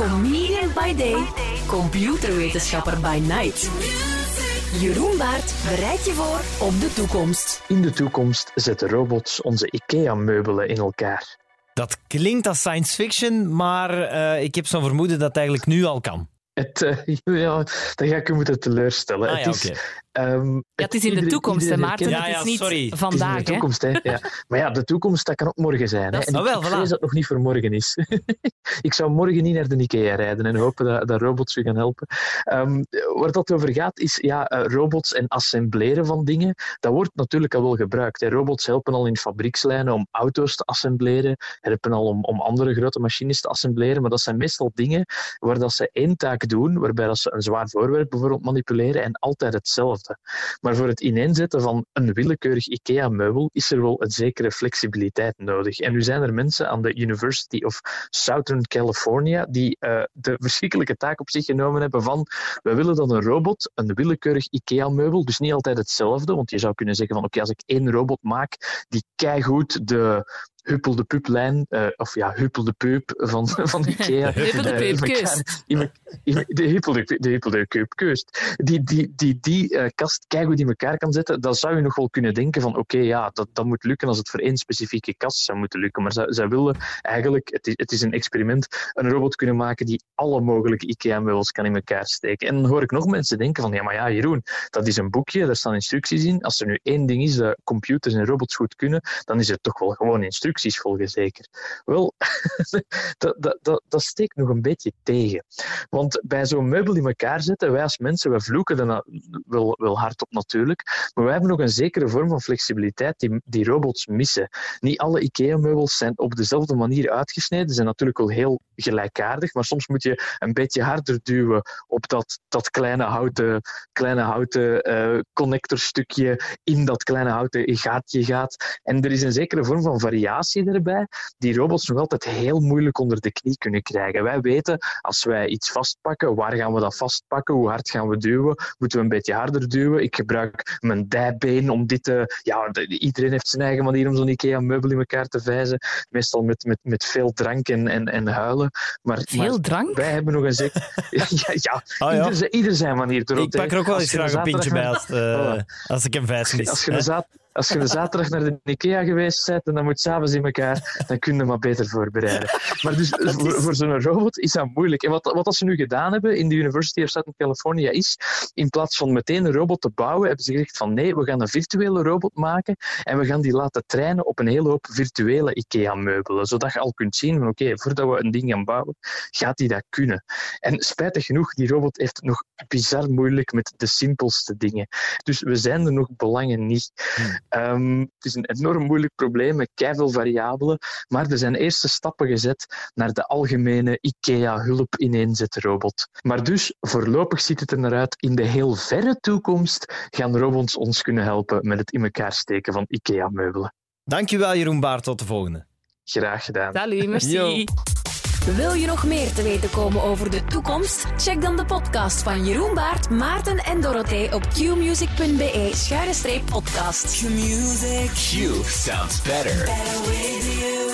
Comedian by day, computerwetenschapper by night. Jeroen Baert bereidt je voor op de toekomst. In de toekomst zetten robots onze IKEA-meubelen in elkaar. Dat klinkt als science fiction, maar uh, ik heb zo'n vermoeden dat het eigenlijk nu al kan. Het, uh, ja, dan ga ik u moeten teleurstellen. Ah, ja, het, is, okay. Um, ja, het is in de toekomst, hè, Maarten. Ja, ja, het is niet sorry. vandaag. Het is in de toekomst, hè. Ja. Maar ja, de toekomst, dat kan ook morgen zijn. Hè. En wel, ik voilà. vrees dat het nog niet voor morgen is. ik zou morgen niet naar de IKEA rijden en hopen dat, dat robots u gaan helpen. Um, waar dat over gaat, is ja, uh, robots en assembleren van dingen. Dat wordt natuurlijk al wel gebruikt. Hè. Robots helpen al in fabriekslijnen om auto's te assembleren, helpen al om, om andere grote machines te assembleren, maar dat zijn meestal dingen waar dat ze één taak doen, waarbij dat ze een zwaar voorwerp bijvoorbeeld manipuleren en altijd hetzelfde. Maar voor het ineenzetten van een willekeurig IKEA-meubel is er wel een zekere flexibiliteit nodig. En nu zijn er mensen aan de University of Southern California die uh, de verschrikkelijke taak op zich genomen hebben van we willen dan een robot, een willekeurig IKEA-meubel, dus niet altijd hetzelfde, want je zou kunnen zeggen van oké, als ik één robot maak die keigoed de Huppel de Puuplijn, uh, of ja, Huppel de Puup van, van Ikea. Huppel de Puupkeust. De Huppel de, de, Huppel de. Die, die, die, die uh, kast keigoed in elkaar kan zetten, dan zou je nog wel kunnen denken van oké, okay, ja, dat, dat moet lukken als het voor één specifieke kast zou moeten lukken. Maar zij, zij willen eigenlijk, het is, het is een experiment, een robot kunnen maken die alle mogelijke IKEA-meubels kan in elkaar steken. En dan hoor ik nog mensen denken van ja, maar ja, Jeroen, dat is een boekje, daar staan instructies in. Als er nu één ding is dat computers en robots goed kunnen, dan is het toch wel gewoon instructies volgen, zeker. Wel, dat, dat, dat, dat steekt nog een beetje tegen. Want bij zo'n meubel in elkaar zetten, wij als mensen, wij vloeken er wel, wel hard op natuurlijk, maar wij hebben nog een zekere vorm van flexibiliteit die, die robots missen. Niet alle IKEA-meubels zijn op dezelfde manier uitgesneden, Ze zijn natuurlijk wel heel gelijkaardig, maar soms moet je een beetje harder duwen op dat, dat kleine houten, kleine houten uh, connectorstukje in dat kleine houten gaatje gaat. En er is een zekere vorm van variatie erbij, die robots nog altijd heel moeilijk onder de knie kunnen krijgen. Wij weten, als wij iets vastpakken, waar gaan we dat vastpakken? Hoe hard gaan we duwen? Moeten we een beetje harder duwen? Ik gebruik mijn dijbeen om dit te... Ja, iedereen heeft zijn eigen manier om zo'n IKEA-meubel in elkaar te vijzen. Meestal met, met, met veel drank en, en, en huilen. Maar, veel maar drank? Wij hebben nog een zeker... ja, ja, ja, oh, ja. Ieder, ieder, zijn manier. Ik pak er ook wel eens graag een pintje bij als, uh, als ik een vijs mis. Als je zaad als je een zaterdag naar de IKEA geweest bent en dan moet s'avonds in elkaar, dan kun je maar beter voorbereiden. Maar dus voor, voor zo'n robot is dat moeilijk. En wat, wat ze nu gedaan hebben in de University of Southern California is, in plaats van meteen een robot te bouwen, hebben ze gezegd van nee, we gaan een virtuele robot maken en we gaan die laten trainen op een hele hoop virtuele IKEA-meubelen. Zodat je al kunt zien van oké, okay, voordat we een ding gaan bouwen, gaat die dat kunnen. En spijtig genoeg, die robot heeft het nog bizar moeilijk met de simpelste dingen. Dus we zijn er nog belangen niet. Hmm. Um, het is een enorm moeilijk probleem met keiveel variabelen, maar er zijn eerste stappen gezet naar de algemene IKEA-hulp ineenzetrobot. Maar dus, voorlopig ziet het er naar uit, in de heel verre toekomst gaan robots ons kunnen helpen met het in elkaar steken van IKEA-meubelen. Dankjewel Jeroen Baart, tot de volgende. Graag gedaan. Salut, merci. Yo. Wil je nog meer te weten komen over de toekomst? Check dan de podcast van Jeroen Baart, Maarten en Dorothee op qmusic.be-podcast. Q-Music. Q sounds better. Better with you.